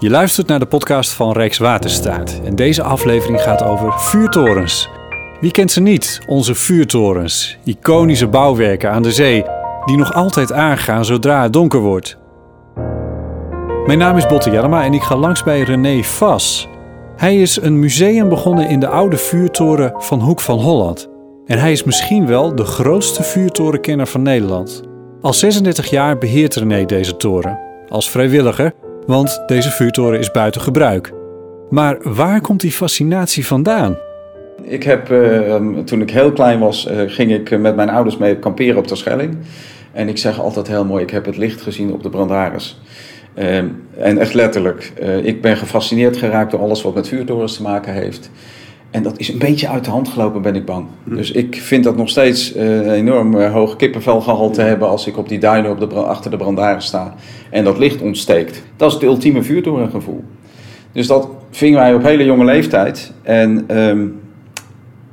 Je luistert naar de podcast van Rijkswaterstaat en deze aflevering gaat over vuurtorens. Wie kent ze niet, onze vuurtorens, iconische bouwwerken aan de zee die nog altijd aangaan zodra het donker wordt. Mijn naam is Botte Jellema en ik ga langs bij René Vas. Hij is een museum begonnen in de oude vuurtoren van Hoek van Holland. En hij is misschien wel de grootste vuurtorenkenner van Nederland. Al 36 jaar beheert René deze toren. Als vrijwilliger, want deze vuurtoren is buiten gebruik. Maar waar komt die fascinatie vandaan? Ik heb, uh, toen ik heel klein was, uh, ging ik met mijn ouders mee kamperen op de Schelling. En ik zeg altijd heel mooi, ik heb het licht gezien op de Brandaris. Uh, en echt letterlijk, ik ben gefascineerd geraakt door alles wat met vuurtorens te maken heeft. En dat is een beetje uit de hand gelopen, ben ik bang. Hm. Dus ik vind dat nog steeds een enorm hoog kippenvelgehalte hebben als ik op die duinen op de, achter de brandaren sta en dat licht ontsteekt. Dat is het ultieme vuurtorengevoel. Dus dat vingen wij op hele jonge leeftijd. En um,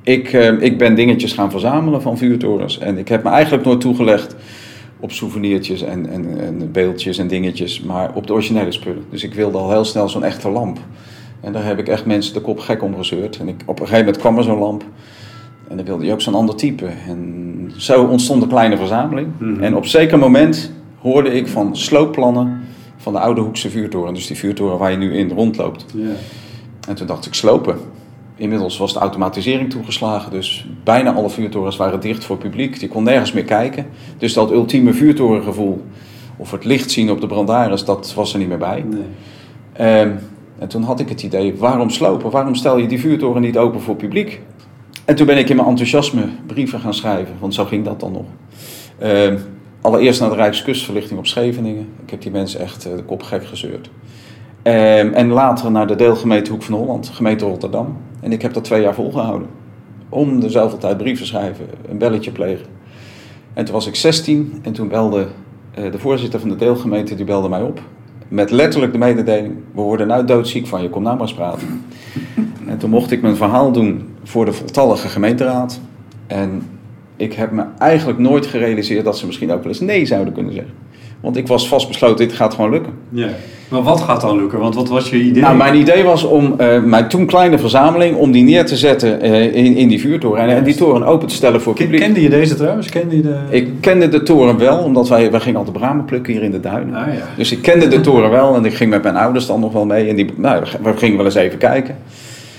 ik, uh, ik ben dingetjes gaan verzamelen van vuurtorens. En ik heb me eigenlijk nooit toegelegd op souveniertjes en, en, en beeldjes en dingetjes, maar op de originele spullen. Dus ik wilde al heel snel zo'n echte lamp. En daar heb ik echt mensen de kop gek om gezeurd. En ik, op een gegeven moment kwam er zo'n lamp. En dan wilde je ook zo'n ander type. En zo ontstond een kleine verzameling. Mm-hmm. En op zeker moment hoorde ik van sloopplannen van de oude Hoekse vuurtoren. Dus die vuurtoren waar je nu in rondloopt. Yeah. En toen dacht ik, slopen. Inmiddels was de automatisering toegeslagen, dus bijna alle vuurtorens waren dicht voor publiek. Die kon nergens meer kijken. Dus dat ultieme vuurtorengevoel, of het licht zien op de brandaris, dat was er niet meer bij. Nee. Um, en toen had ik het idee, waarom slopen? Waarom stel je die vuurtoren niet open voor publiek? En toen ben ik in mijn enthousiasme brieven gaan schrijven, want zo ging dat dan nog. Um, allereerst naar de Rijkskustverlichting op Scheveningen. Ik heb die mensen echt de kop gek gezeurd. Um, en later naar de deelgemeente Hoek van Holland, gemeente Rotterdam. En ik heb dat twee jaar volgehouden. Om de zoveel tijd brieven schrijven, een belletje plegen. En toen was ik 16 en toen belde uh, de voorzitter van de deelgemeente, die belde mij op. Met letterlijk de mededeling, we worden nou doodziek van je, kom nou maar eens praten. en toen mocht ik mijn verhaal doen voor de voltallige gemeenteraad. En ik heb me eigenlijk nooit gerealiseerd dat ze misschien ook wel eens nee zouden kunnen zeggen. Want ik was vastbesloten, dit gaat gewoon lukken. Ja. Maar wat gaat dan lukken? Want wat was je idee? Nou, mijn idee was om uh, mijn toen kleine verzameling, om die neer te zetten uh, in, in die vuurtoren. En, en, die toren open te stellen voor publiek. Kende je deze trouwens? Kende je de... Ik kende de toren wel, omdat wij, wij gingen altijd bramen plukken hier in de duinen. Ah, ja. Dus ik kende de toren wel en ik ging met mijn ouders dan nog wel mee. En die, nou, we gingen wel eens even kijken.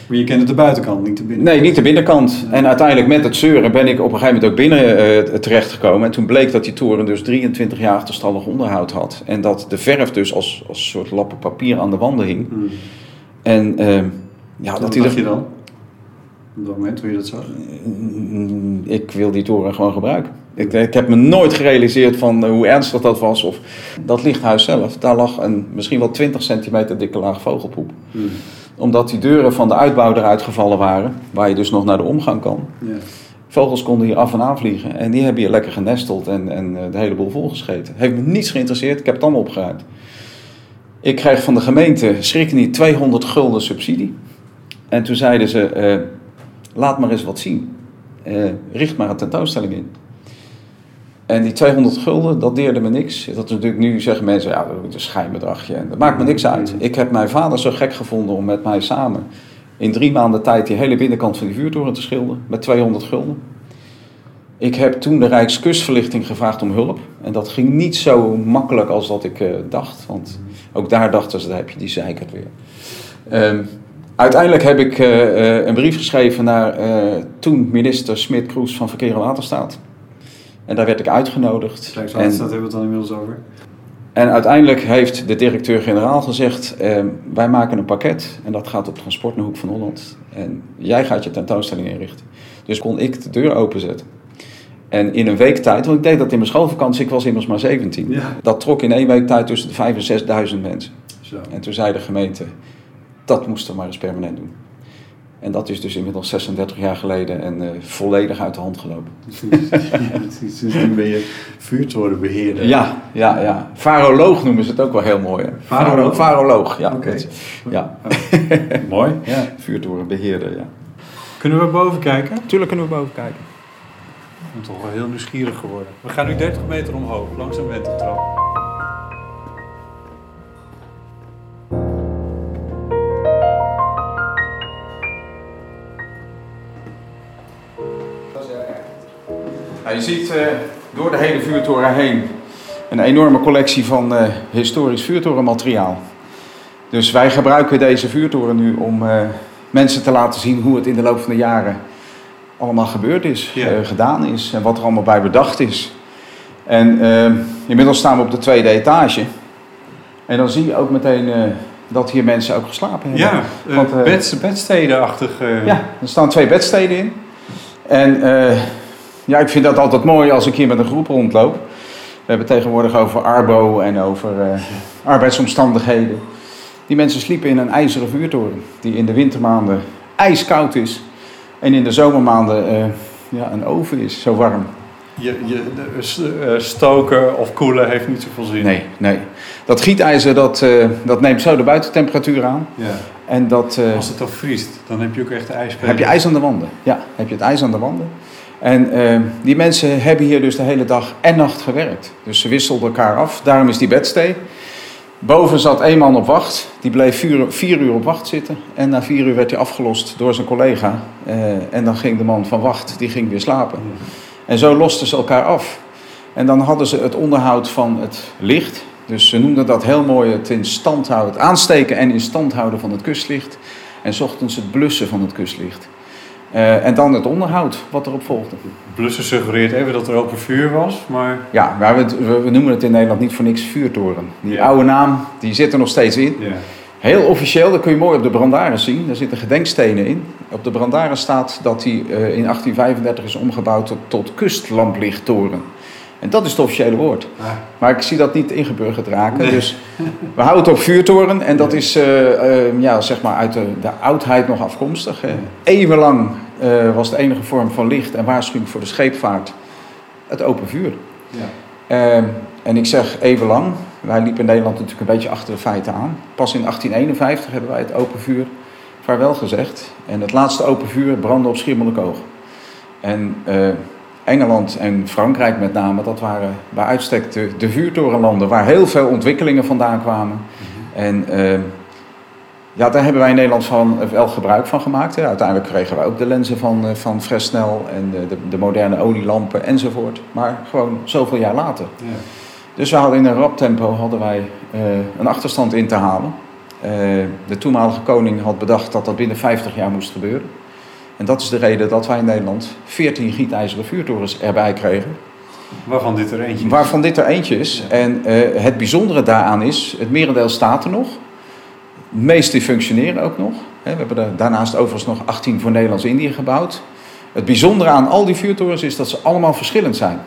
Maar je kende de buitenkant, niet de binnenkant? Nee, niet de binnenkant. En uiteindelijk met het zeuren ben ik op een gegeven moment ook binnen uh, terechtgekomen. En toen bleek dat die toren dus 23 jaar achterstallig onderhoud had. En dat de verf dus als, als soort lappen papier aan de wanden hing. Hmm. En uh, ja, Wat dat dacht je dan? Op dat moment hoe je dat zag? Ik wil die toren gewoon gebruiken. Ik, ik, heb me nooit gerealiseerd van hoe ernstig dat was. Of dat lichthuis zelf, daar lag een misschien wel 20 centimeter dikke laag vogelpoep. Hmm omdat die deuren van de uitbouw eruit gevallen waren, waar je dus nog naar de omgang kan. Ja. Vogels konden hier af en aan vliegen en die hebben hier lekker genesteld en, en eh, de hele boel volgescheten. Heeft me niets geïnteresseerd, ik heb het allemaal opgeruimd. Ik kreeg van de gemeente, schrik niet, 200 gulden subsidie. En toen zeiden ze, uh, laat maar eens wat zien. Uh, richt maar een tentoonstelling in. En die 200 gulden, dat deerde me niks. Dat is natuurlijk nu zeggen mensen, ja, dat is een schijnbedragje. En dat maakt me niks uit. Ik heb mijn vader zo gek gevonden om met mij samen in drie maanden tijd die hele binnenkant van die vuurtoren te schilderen met 200 gulden. Ik heb toen de Rijkskustverlichting gevraagd om hulp. En dat ging niet zo makkelijk als dat ik uh, dacht. Want ook daar dachten ze, daar heb je die zeikert weer. Um, uiteindelijk heb ik uh, een brief geschreven naar toen minister Smit-Kroes van Verkeer en Waterstaat. En daar werd ik uitgenodigd. Rijkswaterstaat hebben we het dan inmiddels over. En uiteindelijk heeft de directeur-generaal gezegd: eh, Wij maken een pakket en dat gaat op Transport naar Hoek van Holland. En jij gaat je tentoonstelling inrichten. Dus kon ik de deur openzetten. En in een week tijd, want ik deed dat in mijn schoolvakantie, ik was immers maar 17. Ja. Dat trok in één week tijd tussen de 5.000 en 6.000 mensen. Zo. En toen zei de gemeente: Dat moesten we maar eens permanent doen. En dat is dus inmiddels 36 jaar geleden en uh, volledig uit de hand gelopen. Sindsdien ben je vuurtorenbeheerder. Ja, ja, ja. Faroloog noemen ze het ook wel heel mooi. Hè? Faroloog? Faroloog, ja. Okay. ja. Oh. mooi. Ja. Vuurtorenbeheerder, ja. Kunnen we boven kijken? Tuurlijk kunnen we boven kijken. Ik ben toch wel heel nieuwsgierig geworden. We gaan nu 30 meter omhoog, langs een wenteltrap. Je ziet uh, door de hele vuurtoren heen een enorme collectie van uh, historisch vuurtorenmateriaal. Dus wij gebruiken deze vuurtoren nu om uh, mensen te laten zien hoe het in de loop van de jaren allemaal gebeurd is, Ja. gedaan is en wat er allemaal bij bedacht is. En inmiddels staan we op de tweede etage. En dan zie je ook meteen dat hier mensen ook geslapen hebben. Ja, uh, Want, uh, bed, bedstedenachtig. Uh... Ja, er staan twee bedsteden in. En ja, ik vind dat altijd mooi als ik hier met een groep rondloop. We hebben tegenwoordig over arbo en over arbeidsomstandigheden. Die mensen sliepen in een ijzeren vuurtoren. Die in de wintermaanden ijskoud is. En in de zomermaanden ja, een oven is, zo warm. Je, je, de, stoken of koelen heeft niet zoveel zin. Nee, nee. Dat gietijzer dat, uh, dat neemt zo de buitentemperatuur aan. Ja. En dat, Als het dan vriest, dan heb je ook echt ijs. Heb je ijs aan de wanden. Ja, heb je het ijs aan de wanden. En uh, die mensen hebben hier dus de hele dag en nacht gewerkt. Dus ze wisselden elkaar af. Daarom is die bedstee. Boven zat één man op wacht. Die bleef vier, uur op wacht zitten. En na vier uur werd hij afgelost door zijn collega. en dan ging de man van wacht, die ging weer slapen. En zo losten ze elkaar af. En dan hadden ze het onderhoud van het licht. Dus ze noemden dat heel mooi het in stand houden, het aansteken en in stand houden van het kustlicht. En ochtends het blussen van het kustlicht. Uh, en dan het onderhoud wat erop volgde. Blussen suggereert even dat er open vuur was, maar... Ja, maar we, noemen het in Nederland niet voor niks vuurtoren. Die Ja. oude naam, die zit er nog steeds in. Ja. Heel officieel, dat kun je mooi op de Brandaris zien. Daar zitten gedenkstenen in. Op de Brandaris staat dat die eh, in 1835 is omgebouwd tot, tot kustlamplichttoren. En dat is het officiële woord. Maar ik zie dat niet ingeburgerd raken. Nee. Dus we houden het op vuurtoren. En dat is eh, eh, ja, zeg maar uit de, de oudheid nog afkomstig. Eh, Eeuwenlang eh, was de enige vorm van licht en waarschuwing voor de scheepvaart het open vuur. ja. Eh, en ik zeg eeuwenlang. Wij liepen in Nederland natuurlijk een beetje achter de feiten aan. Pas in 1851 hebben wij het open vuur vaarwel gezegd. En het laatste open vuur brandde op Schiermonnikoog. En eh, Engeland en Frankrijk met name, dat waren bij uitstek de, de vuurtorenlanden waar heel veel ontwikkelingen vandaan kwamen. En eh, ja, daar hebben wij in Nederland van, eh, wel gebruik van gemaakt. Hè. Uiteindelijk kregen wij ook de lenzen van, eh, van Fresnel en de, de, de moderne olielampen enzovoort. Maar gewoon zoveel jaar later. Ja. Dus we hadden in een rap tempo hadden wij eh, een achterstand in te halen. De toenmalige koning had bedacht dat dat binnen 50 jaar moest gebeuren. En dat is de reden dat wij in Nederland 14 gietijzeren vuurtorens erbij kregen. Waarvan dit er eentje is. Waarvan dit er eentje is. En eh, het bijzondere daaraan is, het merendeel staat er nog. De meeste functioneren ook nog. We hebben er daarnaast overigens nog 18 voor Nederlands-Indië gebouwd. Het bijzondere aan al die vuurtorens is dat ze allemaal verschillend zijn.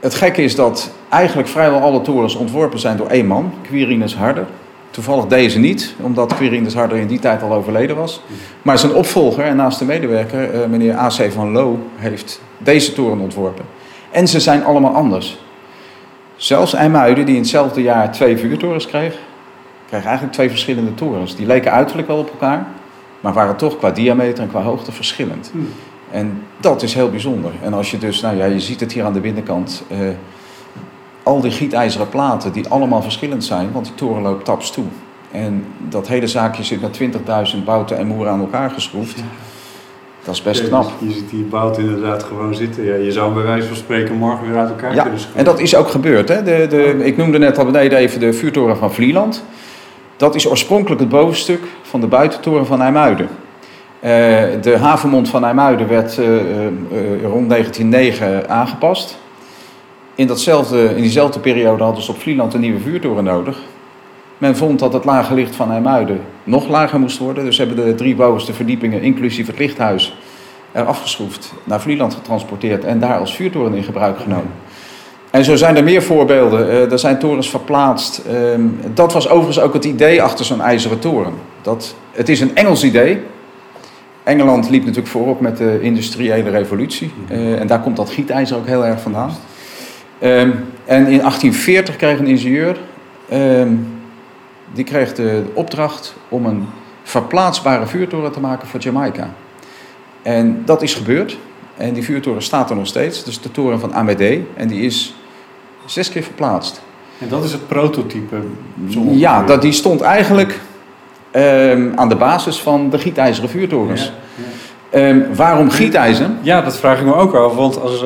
Het gekke is dat eigenlijk vrijwel alle torens ontworpen zijn door één man, Quirinus Harder. Toevallig deze niet, omdat Quirinus Harder in die tijd al overleden was. Maar zijn opvolger en naast de medewerker, eh, meneer A.C. van Loo, heeft deze toren ontworpen. En ze zijn allemaal anders. Zelfs IJmuiden, die in hetzelfde jaar twee vuurtorens kreeg, kreeg eigenlijk twee verschillende torens. Die leken uiterlijk wel op elkaar, maar waren toch qua diameter en qua hoogte verschillend. Hmm. En dat is heel bijzonder. En als je dus, nou ja, je ziet het hier aan de binnenkant, eh, al die gietijzeren platen die allemaal verschillend zijn, want die toren loopt taps toe. En dat hele zaakje zit met 20.000 bouten en moeren aan elkaar geschroefd. Dat is best Ja, knap. Je ziet die bout inderdaad gewoon zitten. Ja, je zou bij wijze van spreken morgen weer uit elkaar Ja, kunnen schroeven. en dat is ook gebeurd. Hè? De, de, ik noemde net al beneden even de vuurtoren van Vlieland. Dat is oorspronkelijk het bovenstuk van de buitentoren van IJmuiden. Eh, de havenmond van IJmuiden werd eh, eh, rond 1909 aangepast. In, datzelfde, in diezelfde periode hadden ze op Vlieland een nieuwe vuurtoren nodig. Men vond dat het lage licht van IJmuiden nog lager moest worden. Dus hebben de drie bovenste verdiepingen, inclusief het lichthuis, er afgeschroefd, naar Vlieland getransporteerd en daar als vuurtoren in gebruik genomen. En zo zijn er meer voorbeelden. Eh, er zijn torens verplaatst. Ehm, dat was overigens ook het idee achter zo'n ijzeren toren. Dat, het is een Engels idee. Engeland liep natuurlijk voorop met de industriële revolutie. Eh, en daar komt dat gietijzer ook heel erg vandaan. Ehm, en in 1840 kreeg een ingenieur... ehm, die kreeg de opdracht om een verplaatsbare vuurtoren te maken voor Jamaica. En dat is gebeurd. En die vuurtoren staat er nog steeds. Dus de toren van Amédée. En die is zes keer verplaatst. En dat is het prototype. Ja, dat, die stond eigenlijk ehm, aan de basis van de gietijzeren vuurtorens. Ja, ja. Ehm, waarom gietijzer? Ja, dat vraag ik me ook af. Want als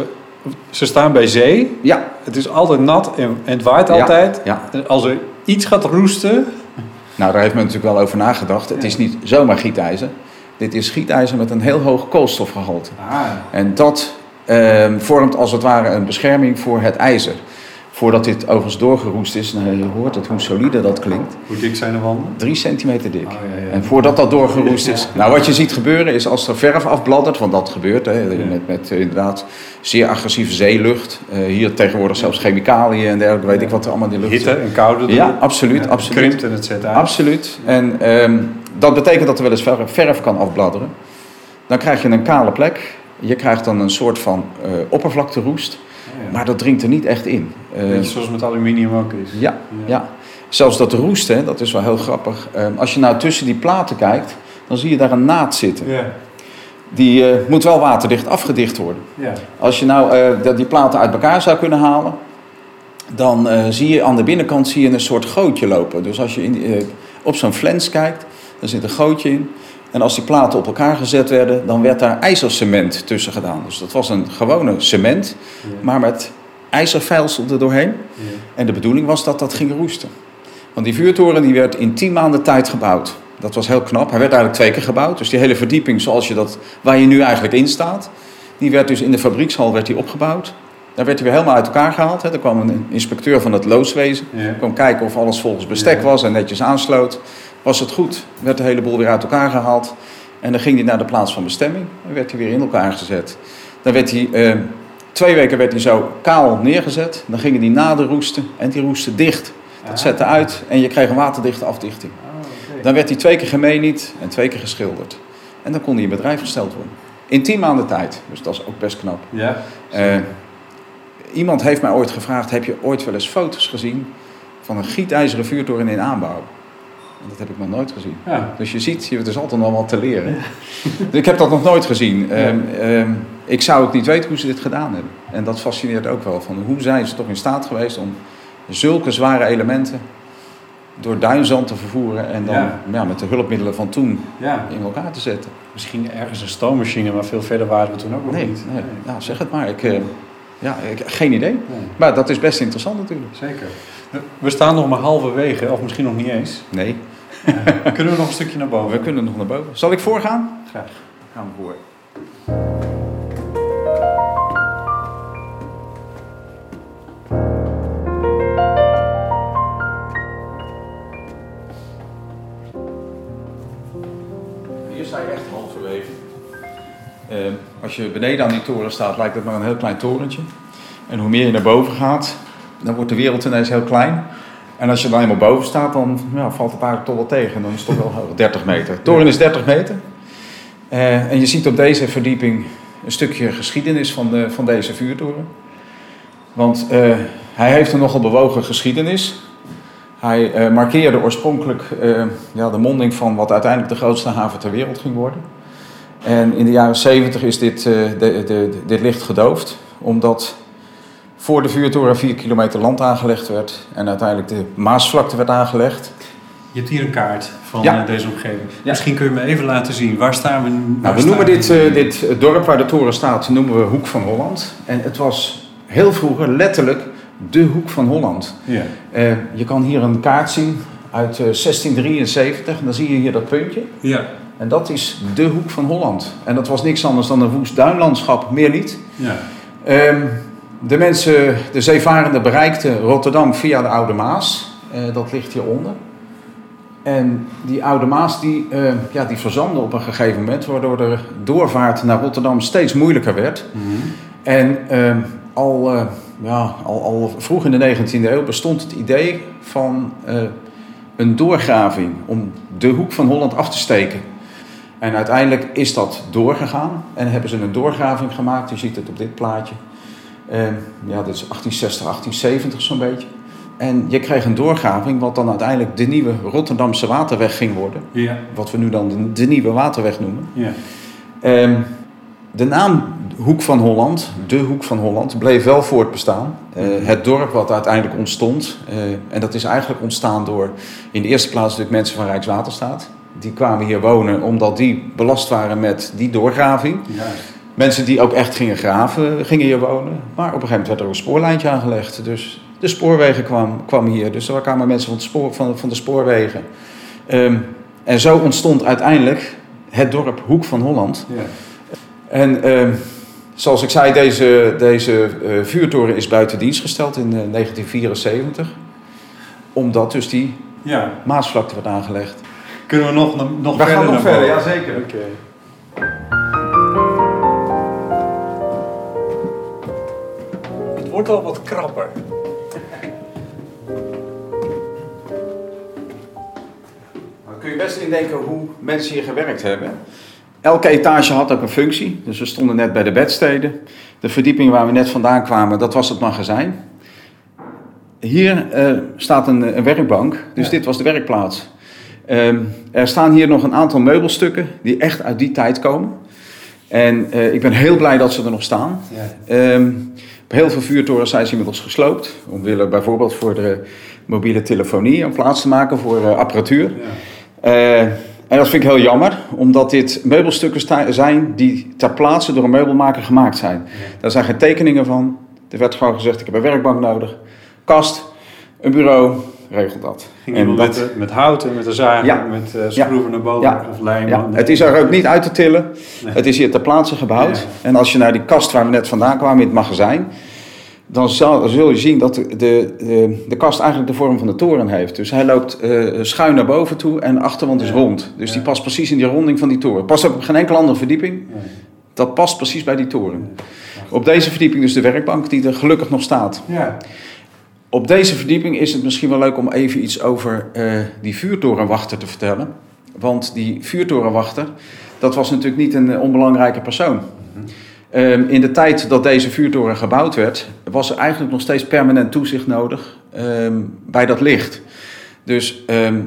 ze, staan bij zee. Ja, Het is altijd nat en, en het waait altijd. ja. Als er iets gaat roesten... nou daar heeft men natuurlijk wel over nagedacht. Het is niet zomaar gietijzer. Dit is gietijzer met een heel hoog koolstofgehalte. Ah, En dat ehm, vormt als het ware een bescherming voor het ijzer. Voordat dit overigens doorgeroest is, nou, je hoort het hoe solide dat klinkt. hoe dik zijn de wanden? Drie centimeter dik. Oh, ja, ja. En voordat dat doorgeroest is. Nou, wat je ziet gebeuren is als er verf afbladdert, want dat gebeurt hè, Ja. met, met eh, inderdaad zeer agressieve zeelucht. Eh, hier tegenwoordig zelfs chemicaliën en dergelijke, weet ik wat er allemaal in de lucht Hitte en koude. Ja, erop. absoluut, Ja, absoluut. Krimpt en het zet uit. Absoluut. En ehm, dat betekent dat er wel eens verf, verf kan afbladderen. Dan krijg je een kale plek. Je krijgt dan een soort van eh oppervlakteroest. Ja. Maar dat dringt er niet echt in. Eh, Beetje zoals met aluminium ook is. ja, ja. Zelfs dat roest, hè, dat is wel heel grappig. Ehm, als je nou tussen die platen kijkt, dan zie je daar een naad zitten. Ja. Die eh, moet wel waterdicht afgedicht worden. ja. Als je nou dat die platen uit elkaar zou kunnen halen, dan zie je aan de binnenkant zie je een soort gootje lopen. Dus als je in, op zo'n flens kijkt, dan zit een gootje in. En als die platen op elkaar gezet werden, dan werd daar ijzercement tussen gedaan. Dus dat was een gewone cement, Ja. maar met ijzervijlsel er doorheen. Ja. En de bedoeling was dat dat ging roesten. Want die vuurtoren die werd in 10 maanden tijd gebouwd. Dat was heel knap. Hij werd eigenlijk twee keer gebouwd. Dus die hele verdieping zoals je dat, waar je nu eigenlijk in staat, die werd dus in de fabriekshal werd die opgebouwd. Daar werd hij weer helemaal uit elkaar gehaald. Hè. Er kwam een inspecteur van het loodswezen. Ja. kwam kijken of alles volgens bestek was en netjes aansloot. Was het goed, werd de hele boel weer uit elkaar gehaald. En dan ging hij naar de plaats van bestemming. Dan werd hij weer in elkaar gezet. Dan werd hij, eh, twee weken werd hij zo kaal neergezet. Dan gingen die naden roesten en die roesten dicht. Dat Ah. zette uit en je kreeg een waterdichte afdichting. Oké. Dan werd hij twee keer gemeenigd en twee keer geschilderd. En dan kon hij in bedrijf gesteld worden. In tien maanden tijd. Dus dat is ook best knap. Ja. Eh, iemand heeft mij ooit gevraagd: heb je ooit wel eens foto's gezien van een gietijzeren vuurtoren in aanbouw? Dat heb ik nog nooit gezien. Ja. Dus je ziet, je hebt dus altijd nog wat te leren. dus ik heb dat nog nooit gezien. Ehm, ehm, ik zou ook niet weten hoe ze dit gedaan hebben. En dat fascineert ook wel. Van hoe zijn ze toch in staat geweest om zulke zware elementen door duinzand te vervoeren en dan Ja. ja, met de hulpmiddelen van toen ja. in elkaar te zetten. Misschien ergens een stoommachine, maar veel verder waren we toen ook nog Nee, niet. nee. Nou, zeg het maar. Ik, eh, ja, ik, geen idee. Nee, Maar dat is best interessant natuurlijk. zeker. We staan nog maar halverwege, of misschien nog niet eens. Nee, Kunnen we nog een stukje naar boven? we kunnen nog naar boven. Zal ik voorgaan? Graag. Gaan we voor. Hier sta je echt halverwege. Eh, als je beneden aan die toren staat, lijkt het maar een heel klein torentje. En hoe meer je naar boven gaat, dan wordt de wereld ineens heel klein. En als je dan eenmaal boven staat, dan ja, valt het eigenlijk toch wel tegen. Dan is het toch wel hoog, 30 meter. Toren is 30 meter. Eh, en je ziet op deze verdieping een stukje geschiedenis van, van deze vuurtoren. Want eh, hij heeft een nogal bewogen geschiedenis. Hij eh, markeerde oorspronkelijk ja, de monding van wat uiteindelijk de grootste haven ter wereld ging worden. En in de jaren 70 is dit, de, de, dit licht gedoofd, omdat voor de vuurtoren 4 kilometer land aangelegd werd en uiteindelijk de Maasvlakte werd aangelegd. Je hebt hier een kaart van Ja. eh, deze omgeving. Misschien kun je me even laten zien. Waar staan we? Nou, we staan noemen dit, eh, dit dorp waar de toren staat, noemen we Hoek van Holland. En het was heel vroeger letterlijk de Hoek van Holland. Ja. Eh, je kan hier een kaart zien uit eh, 1673 en dan zie je hier dat puntje. Ja. En dat is de Hoek van Holland. En dat was niks anders dan een woest duinlandschap, meer niet. Ja. Ehm, de mensen, de zeevarenden bereikten Rotterdam via de Oude Maas. Eh, dat ligt hieronder. En die Oude Maas die, eh, ja, die verzandde op een gegeven moment, waardoor de doorvaart naar Rotterdam steeds moeilijker werd. Mhm. En ehm, al, eh, ja, al, al vroeg in de 19e eeuw bestond het idee van een doorgraving om de hoek van Holland af te steken. En uiteindelijk is dat doorgegaan en hebben ze een doorgraving gemaakt. Je ziet het op dit plaatje. Ja, dit is 1860, 1870 zo'n beetje. En je kreeg een doorgraving wat dan uiteindelijk de nieuwe Rotterdamse waterweg ging worden. Ja. Wat we nu dan de, de nieuwe waterweg noemen. Ja. Ehm, de naam Hoek van Holland, de Hoek van Holland, bleef wel voortbestaan. Eh, het dorp wat uiteindelijk ontstond, eh, en dat is eigenlijk ontstaan door in de eerste plaats natuurlijk mensen van Rijkswaterstaat. die kwamen hier wonen omdat die belast waren met die doorgraving. Ja. Mensen die ook echt gingen graven, gingen hier wonen. Maar op een gegeven moment werd er een spoorlijntje aangelegd. Dus de spoorwegen kwam, kwam hier. Dus er kwamen mensen van, het spoor, van, van de spoorwegen. Ehm, en zo ontstond uiteindelijk het dorp Hoek van Holland. Ja. En ehm, zoals ik zei, deze, deze eh, vuurtoren is buiten dienst gesteld in eh, 1974. Omdat dus die ja. Maasvlakte werd aangelegd. Kunnen we nog, nog We verder gaan nog verder, ja zeker. Oké. Wordt al wat krapper. Dan kun je best indenken hoe mensen hier gewerkt hebben. Elke etage had ook een functie. Dus we stonden net bij de bedsteden. De verdieping waar we net vandaan kwamen, dat was het magazijn. Hier eh, staat een, een werkbank, dus Ja. dit was de werkplaats. Ehm, er staan hier nog een aantal meubelstukken die echt uit die tijd komen. En eh, ik ben heel blij dat ze er nog staan. Ja. Ehm, heel veel vuurtorens zijn ze inmiddels gesloopt. Omwille bijvoorbeeld voor de mobiele telefonie, om plaats te maken voor eh, apparatuur. Ja. Eh, en dat vind ik heel jammer, omdat dit meubelstukken zijn die ter plaatse door een meubelmaker gemaakt zijn. Daar zijn geen tekeningen van. Er werd gewoon gezegd, ik heb een werkbank nodig. Kast, een bureau, regel dat. Ging En dat- met, met hout en met de zaag, Ja. met eh, schroeven naar boven Ja. of lijm? Ja, het is er ook niet uit te tillen. Nee. Het is hier ter plaatse gebouwd. En als je naar die kast waar we net vandaan kwamen in het magazijn, dan zal, zul je zien dat de, de, de, de kast eigenlijk de vorm van de toren heeft. Dus hij loopt eh, schuin naar boven toe en de achterwand is rond. Dus die past precies in die ronding van die toren. Past ook op geen enkele andere verdieping. Dat past precies bij die toren. Op deze verdieping dus de werkbank die er gelukkig nog staat. Ja. Op deze verdieping is het misschien wel leuk om even iets over eh, die vuurtorenwachter te vertellen. Want die vuurtorenwachter, dat was natuurlijk niet een eh, onbelangrijke persoon. Ehm, in de tijd dat deze vuurtoren gebouwd werd, was er eigenlijk nog steeds permanent toezicht nodig ehm, bij dat licht. Dus ehm,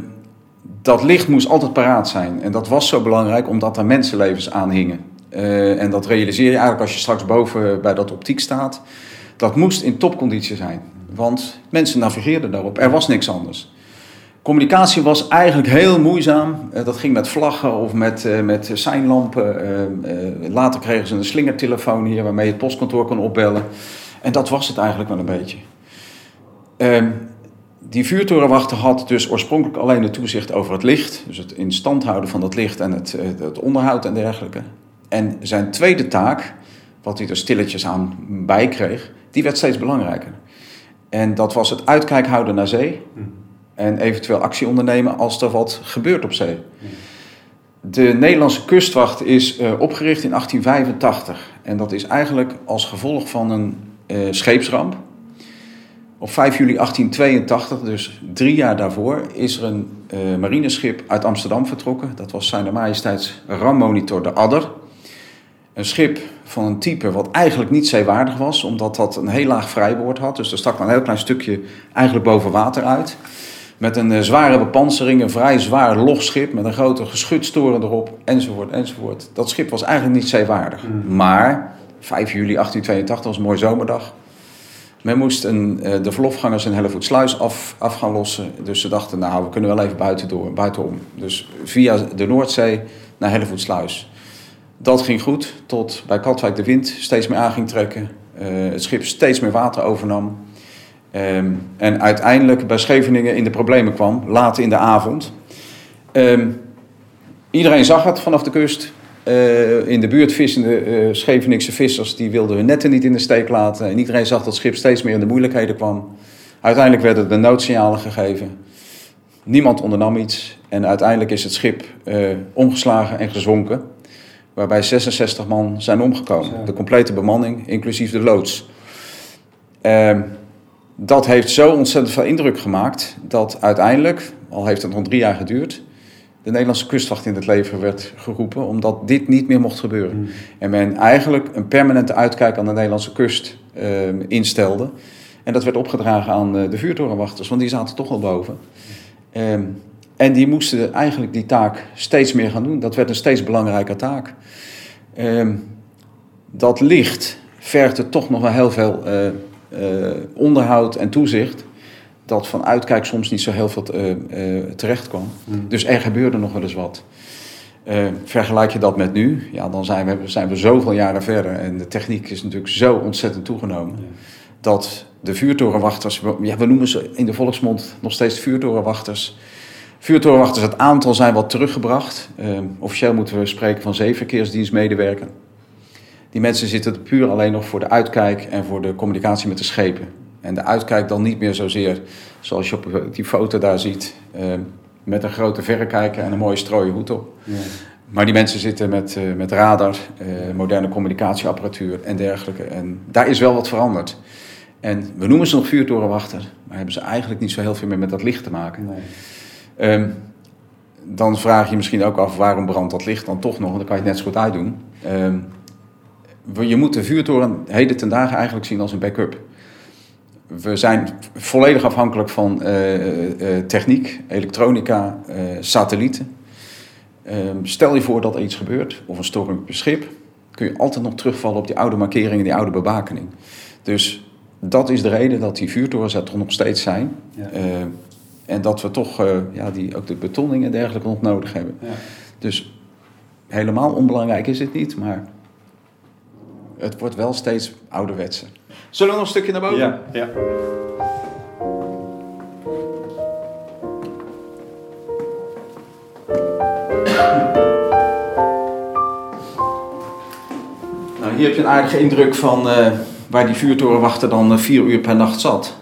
dat licht moest altijd paraat zijn. En dat was zo belangrijk omdat er mensenlevens aan hingen. Eh, en dat realiseer je eigenlijk als je straks boven bij dat optiek staat. Dat moest in topconditie zijn. Want mensen navigeerden daarop. Er was niks anders. Communicatie was eigenlijk heel moeizaam. Eh, dat ging met vlaggen of met, eh, met seinlampen. Eh, later kregen ze een slingertelefoon hier waarmee je het postkantoor kon opbellen. En dat was het eigenlijk wel een beetje. Ehm, die vuurtorenwachter had dus oorspronkelijk alleen de toezicht over het licht. Dus het in stand houden van dat licht en het, het onderhoud en dergelijke. En zijn tweede taak, wat hij er stilletjes aan bij kreeg, die werd steeds belangrijker. En dat was het uitkijk houden naar zee. En eventueel actie ondernemen als er wat gebeurt op zee. De Nederlandse kustwacht is eh, opgericht in 1885. En dat is eigenlijk als gevolg van een eh, scheepsramp. Op 5 juli 1882, dus drie jaar daarvoor, is er een eh, marineschip uit Amsterdam vertrokken. Dat was Zijne Majesteits rammonitor de Adder. Een schip van een type wat eigenlijk niet zeewaardig was, omdat dat een heel laag vrijboord had. Dus er stak maar een heel klein stukje eigenlijk boven water uit. Met een eh, zware bepansering, een vrij zwaar logschip met een grote geschutstoren erop, enzovoort, enzovoort. Dat schip was eigenlijk niet zeewaardig. Maar 5 juli 1882 was een mooie zomerdag. Men moest een, eh, de verlofgangers in Hellevoetsluis af, af gaan lossen. Dus ze dachten, nou, we kunnen wel even buiten door, buitenom. Dus via de Noordzee naar Hellevoetsluis. Dat ging goed, tot bij Katwijk de wind steeds meer aan ging trekken. eh, het schip steeds meer water overnam. Ehm, en uiteindelijk bij Scheveningen in de problemen kwam, laat in de avond. Ehm, iedereen zag het vanaf de kust. Eh, in de buurt vissende eh Scheveningse vissers die wilden hun netten niet in de steek laten. En iedereen zag dat het schip steeds meer in de moeilijkheden kwam. Uiteindelijk werden de noodsignalen gegeven. Niemand ondernam iets. En uiteindelijk is het schip omgeslagen en gezonken. Waarbij 66 man zijn omgekomen. De complete bemanning, inclusief de loods. Ehm, dat heeft zo ontzettend veel indruk gemaakt dat uiteindelijk, al heeft het nog drie jaar geduurd, de Nederlandse kustwacht in het leven werd geroepen, omdat dit niet meer mocht gebeuren. En men eigenlijk een permanente uitkijk aan de Nederlandse kust ehm, instelde. En dat werd opgedragen aan eh, de vuurtorenwachters, want die zaten toch al boven. Ehm, en die moesten eigenlijk die taak steeds meer gaan doen. Dat werd een steeds belangrijker taak. Ehm, dat licht vergde toch nog wel heel veel eh, eh, onderhoud en toezicht. dat van uitkijk soms niet zo heel veel uh, uh, terecht kwam. Hmm. Dus er gebeurde nog wel eens wat. Eh, vergelijk je dat met nu, ja, dan zijn we, zijn we zoveel jaren verder. En de techniek is natuurlijk zo ontzettend toegenomen. Dat de vuurtorenwachters, ja, we noemen ze in de volksmond nog steeds vuurtorenwachters. Vuurtorenwachters, het aantal zijn wat teruggebracht. Eh, officieel moeten we spreken van zeven verkeersdienstmedewerkers. Die mensen zitten puur alleen nog voor de uitkijk en voor de communicatie met de schepen. En de uitkijk dan niet meer zozeer zoals je op die foto daar ziet, eh, met een grote verrekijker en een mooie strooien hoed op. Maar die mensen zitten met, eh, met radar, eh, moderne communicatieapparatuur en dergelijke. En daar is wel wat veranderd. En we noemen ze nog vuurtorenwachter, maar hebben ze eigenlijk niet zo heel veel meer met dat licht te maken. Ehm, dan vraag je misschien ook af waarom brandt dat licht dan toch nog, dan kan je het net zo goed uitdoen. We- je moet de vuurtoren heden ten dagen eigenlijk zien als een backup. We zijn volledig afhankelijk van eh, eh, eh, techniek, elektronica, satellieten. Ehm, stel je voor dat er iets gebeurt, of een storm op je schip, kun je altijd nog terugvallen op die oude markeringen, die oude bewakening. Dus dat is de reden dat die vuurtorens er toch nog steeds zijn. Ja. En dat we toch eh, ja, die, ook de betonning en dergelijke nog nodig hebben. Ja. Dus helemaal onbelangrijk is het niet, maar het wordt wel steeds ouderwetser. Zullen we nog een stukje naar boven? Ja, ja. Nou, hier heb je een aardige indruk van eh, waar die vuurtorenwachter dan eh, vier uur per nacht zat.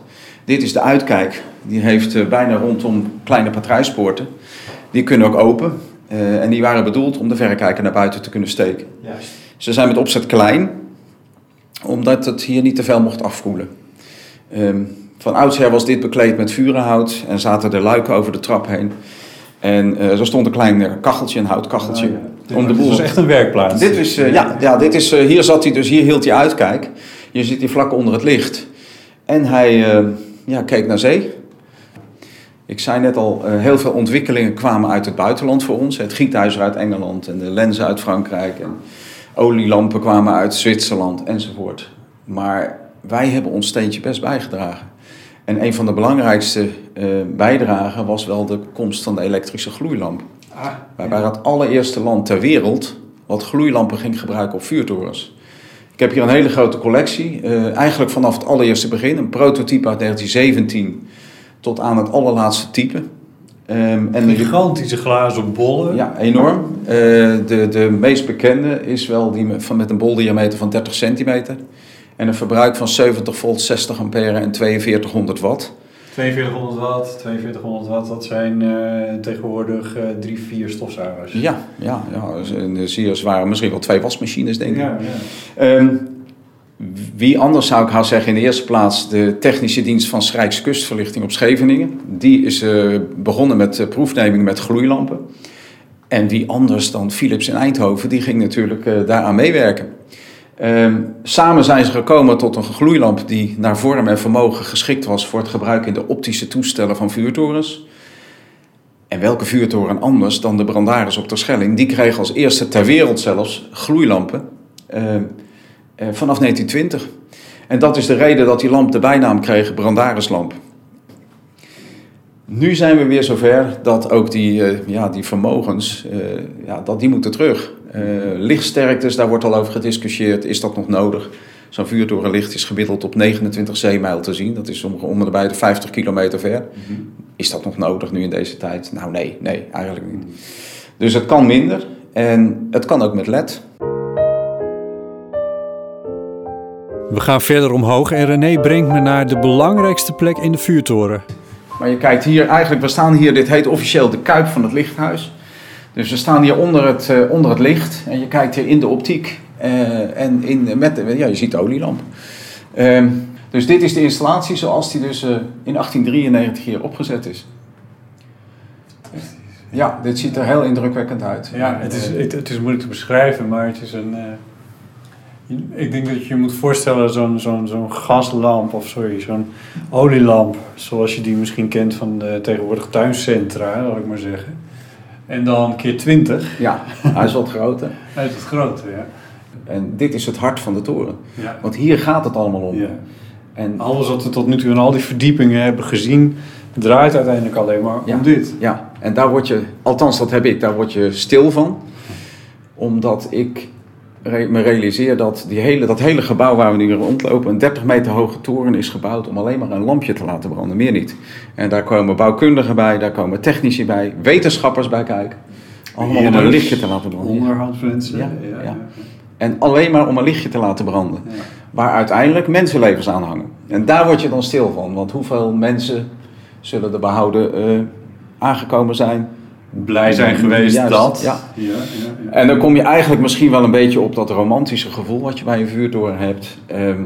Dit is de uitkijk. Die heeft eh, bijna rondom kleine patrouilspoorten. Die kunnen ook open. eh, en die waren bedoeld om de verrekijker naar buiten te kunnen steken. Juist. Ze zijn met opzet klein, omdat het hier niet te veel mocht afkoelen. Ehm, van oudsher was dit bekleed met vurenhout en zaten er luiken over de trap heen. En eh, er stond een klein kacheltje, een houtkacheltje, om de Dit boel is echt een werkplaats. dit is, ja, ja, dit is, hier zat hij dus, hier hield hij uitkijk. Je zit hier vlak onder het licht. En hij ja, keek naar zee. Ik zei net al, eh, heel veel ontwikkelingen kwamen uit het buitenland voor ons. Het gietijzer uit Engeland en de lenzen uit Frankrijk. En olielampen kwamen uit Zwitserland enzovoort. Maar wij hebben ons steentje best bijgedragen. En een van de belangrijkste eh, bijdragen was wel de komst van de elektrische gloeilamp. Ah, Wij waren het allereerste land ter wereld wat gloeilampen ging gebruiken op vuurtorens. Ik heb hier een hele grote collectie, eh, eigenlijk vanaf het allereerste begin, een prototype uit 1917 tot aan het allerlaatste type. Ehm, en de- Gigantische glazen bollen. ja, enorm. Eh, de, de meest bekende is wel die met, van, met een boldiameter van 30 centimeter. En een verbruik van 70 volt, 60 ampère en 4200 watt. 4200 watt, 4200 watt, dat zijn eh, tegenwoordig eh, drie, vier stofzuigers. Ja, ja, ja dat is een zeer zware, misschien wel twee wasmachines denk ik. ja, ja. Ehm, wie anders zou ik haar zeggen in de eerste plaats de technische dienst van Rijkskustverlichting op Scheveningen. Die is eh, begonnen met uh, proefnemingen met gloeilampen. En wie anders dan Philips in Eindhoven, die ging natuurlijk eh, daaraan meewerken. Ehm, samen zijn ze gekomen tot een gloeilamp die naar vorm en vermogen geschikt was voor het gebruik in de optische toestellen van vuurtorens. En welke vuurtoren anders dan de Brandaris op Terschelling? Die kreeg als eerste ter wereld zelfs gloeilampen. Eh, vanaf 1920. En dat is de reden dat die lamp de bijnaam kreeg Brandarislamp. Nu zijn we weer zover dat ook die, eh, ja, die vermogens, eh, ja, dat die moeten terug. Eh, lichtsterktes, daar wordt al over gediscussieerd. Is dat nog nodig? Zo'n vuurtorenlicht is gemiddeld op 29 zeemijl te zien. Dat is om, en bij de 50 kilometer ver. Is dat nog nodig nu in deze tijd? Nou nee, nee, eigenlijk niet. Dus het kan minder en het kan ook met LED. We gaan verder omhoog en René brengt me naar de belangrijkste plek in de vuurtoren. Maar je kijkt hier, eigenlijk, we staan hier, dit heet officieel de kuip van het lichthuis. Dus we staan hier onder het, eh, onder het licht en je kijkt hier in de optiek eh, en in, met, de- ja, je ziet de olielamp. Ehm, dus dit is de installatie zoals die dus eh, in 1893 hier opgezet is. Ja, dit ziet er heel indrukwekkend uit. Ja, het is, het, het is moeilijk te beschrijven, maar het is een. Ik denk dat je je moet voorstellen zo'n zo'n zo'n gaslamp of sorry, zo'n olielamp, zoals je die misschien kent van de tegenwoordig tuincentra, laat ik maar zeggen. En dan keer 20 Ja, hij is wat groter. uit het grote, ja. En dit is het hart van de toren. Ja. Want hier gaat het allemaal om. ja. En Alles wat we tot nu toe in al die verdiepingen hebben gezien, draait uiteindelijk alleen maar Ja. om dit. Ja, en daar word je, althans dat heb ik, daar word je stil van. Omdat ik me realiseer dat die hele, dat hele gebouw waar we nu rondlopen, een 30 meter hoge toren is gebouwd om alleen maar een lampje te laten branden, meer niet. En daar komen bouwkundigen bij, daar komen technici bij, wetenschappers bij kijken. Allemaal om een lichtje te laten branden. Onderhoudsmensen. Ja, ja. En alleen maar om een lichtje te laten branden. Ja. Waar uiteindelijk mensenlevens aan hangen. En daar word je dan stil van. Want hoeveel mensen zullen er behouden eh, aangekomen zijn? Blij zijn geweest Juist, dat. ja. Ja, ja, ja. En dan kom je eigenlijk misschien wel een beetje op dat romantische gevoel wat je bij een vuurtoren hebt. Ehm,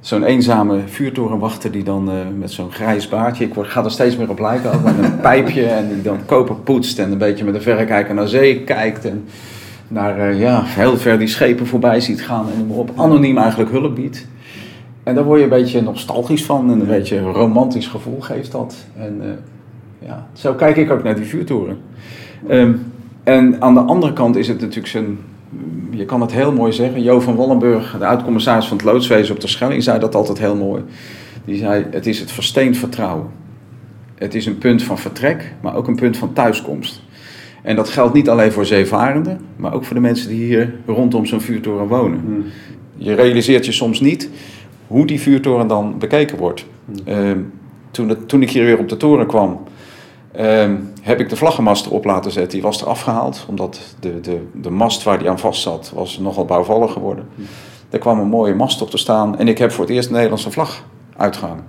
zo'n eenzame vuurtorenwachter die dan eh, met zo'n grijs baardje, ik word, ga er steeds meer op lijken, ook met een pijpje en die dan koper poetst en een beetje met een verrekijker naar zee kijkt en naar eh, ja, heel ver die schepen voorbij ziet gaan en noem maar op, anoniem eigenlijk hulp biedt. En daar word je een beetje nostalgisch van en een beetje een romantisch gevoel geeft dat. En eh, ja, zo kijk ik ook naar die vuurtoren. Ehm, en aan de andere kant is het natuurlijk zijn, je kan het heel mooi zeggen. Jo van Wallenburg, de oud-commissaris van het loodswezen op de Schelling, zei dat altijd heel mooi. Die zei, het is het versteend vertrouwen. Het is een punt van vertrek, maar ook een punt van thuiskomst. En dat geldt niet alleen voor zeevarenden, maar ook voor de mensen die hier rondom zo'n vuurtoren wonen. Hm. Je realiseert je soms niet hoe die vuurtoren dan bekeken wordt. Ehm, toen, het, toen ik hier weer op de toren kwam, ehm, heb ik de vlaggenmast erop laten zetten. Die was er afgehaald, omdat de, de, de mast waar die aan vast zat, was nogal bouwvallig geworden. Er kwam een mooie mast op te staan en ik heb voor het eerst een Nederlandse vlag uitgehangen.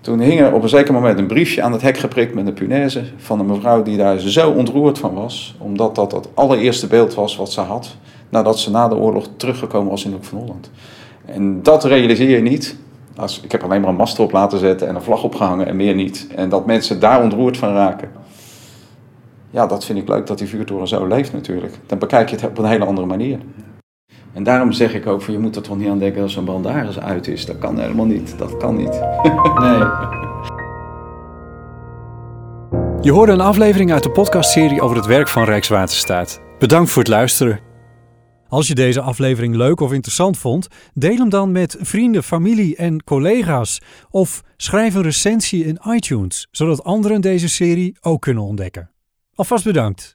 Toen hing er op een zeker moment een briefje aan het hek geprikt met een punaise van een mevrouw die daar zo ontroerd van was, omdat dat het allereerste beeld was wat ze had nadat ze na de oorlog teruggekomen was in de Hoek van Holland. En dat realiseer je niet. Als, ik heb alleen maar een mast erop laten zetten en een vlag opgehangen en meer niet. En dat mensen daar ontroerd van raken. Ja, dat vind ik leuk dat die vuurtoren zo leeft natuurlijk. Dan bekijk je het op een hele andere manier. En daarom zeg ik ook van je moet er toch niet aan denken als zo'n bandaris uit is. Dat kan helemaal niet. Dat kan niet. Nee. Je hoorde een aflevering uit de podcastserie over het werk van Rijkswaterstaat. Bedankt voor het luisteren. Als je deze aflevering leuk of interessant vond, deel hem dan met vrienden, familie en collega's. Of schrijf een recensie in iTunes, zodat anderen deze serie ook kunnen ontdekken. Alvast bedankt.